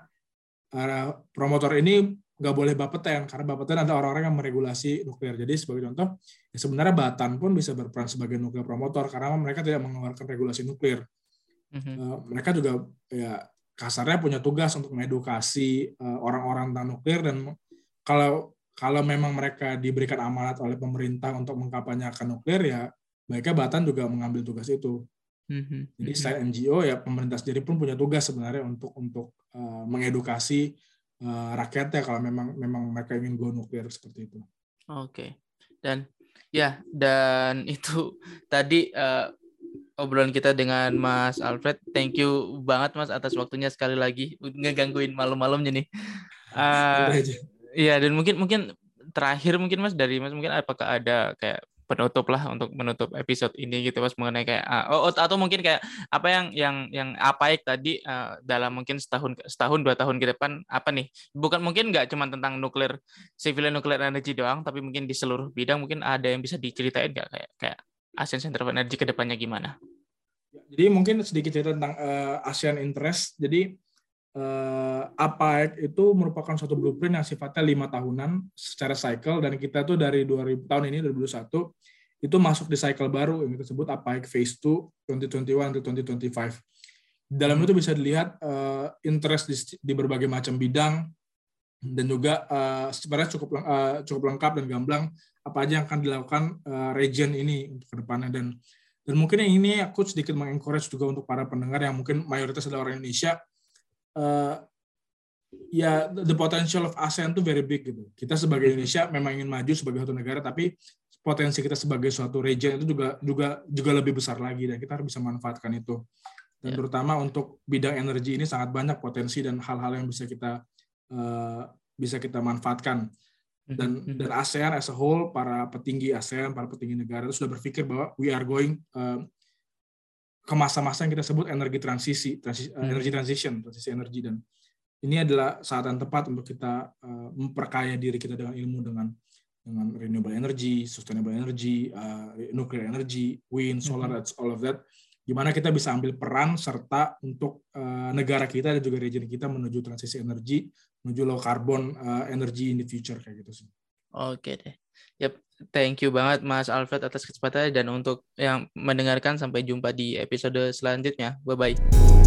uh, promotor ini nggak boleh bapeten karena bapeten ada orang-orang yang meregulasi nuklir jadi sebagai contoh ya sebenarnya Batan pun bisa berperan sebagai nuklir promotor karena mereka tidak mengeluarkan regulasi nuklir mm-hmm. uh, mereka juga ya kasarnya punya tugas untuk mengedukasi uh, orang-orang tentang nuklir dan kalau kalau memang mereka diberikan amanat oleh pemerintah untuk mengkampanyekan nuklir ya mereka Batan juga mengambil tugas itu. Mm-hmm. Jadi selain NGO ya pemerintah sendiri pun punya tugas sebenarnya untuk untuk uh, mengedukasi uh, rakyatnya kalau memang memang mereka ingin go nuklir seperti itu. Oke. Okay. Dan ya dan *laughs* itu tadi uh, obrolan kita dengan Mas Alfred. Thank you banget Mas atas waktunya sekali lagi ngegangguin malam-malamnya nih. *laughs* Uh, iya dan mungkin mungkin terakhir mungkin Mas dari Mas mungkin apakah ada kayak penutup lah untuk menutup episode ini gitu mas mengenai kayak uh, oh, atau mungkin kayak apa yang yang yang apa ya tadi uh, dalam mungkin setahun setahun dua tahun ke depan apa nih bukan mungkin nggak cuma tentang nuklir civil nuklir energi doang tapi mungkin di seluruh bidang mungkin ada yang bisa diceritain nggak kayak kayak ASEAN Center of Energy ke depannya gimana? Jadi mungkin sedikit cerita tentang uh, ASEAN Interest. Jadi APEC itu merupakan suatu blueprint yang sifatnya lima tahunan secara cycle dan kita tuh dari 2000 tahun ini 2021 itu masuk di cycle baru yang kita sebut APEC Phase 2 2021 2025. Dalam itu bisa dilihat uh, interest di, di berbagai macam bidang dan juga uh, sebenarnya cukup uh, cukup lengkap dan gamblang apa aja yang akan dilakukan uh, region ini untuk ke depannya dan dan mungkin ini aku sedikit mengencourage juga untuk para pendengar yang mungkin mayoritas adalah orang Indonesia uh, ya the potential of ASEAN itu very big gitu kita sebagai Indonesia memang ingin maju sebagai satu negara tapi potensi kita sebagai suatu region itu juga juga juga lebih besar lagi dan kita harus bisa manfaatkan itu dan yeah. terutama untuk bidang energi ini sangat banyak potensi dan hal-hal yang bisa kita uh, bisa kita manfaatkan dan mm-hmm. dan ASEAN as a whole para petinggi ASEAN para petinggi negara itu sudah berpikir bahwa we are going uh, ke masa-masa yang kita sebut energi transisi, transisi uh, energy transition transisi energi dan ini adalah saat yang tepat untuk kita uh, memperkaya diri kita dengan ilmu dengan dengan renewable energy, sustainable energy, uh, nuclear energy, wind, solar, mm-hmm. all of that. Gimana kita bisa ambil peran serta untuk uh, negara kita dan juga region kita menuju transisi energi menuju low carbon uh, energy in the future kayak gitu sih. Oke deh. Yep, thank you banget Mas Alfred atas kesempatannya dan untuk yang mendengarkan sampai jumpa di episode selanjutnya. Bye bye.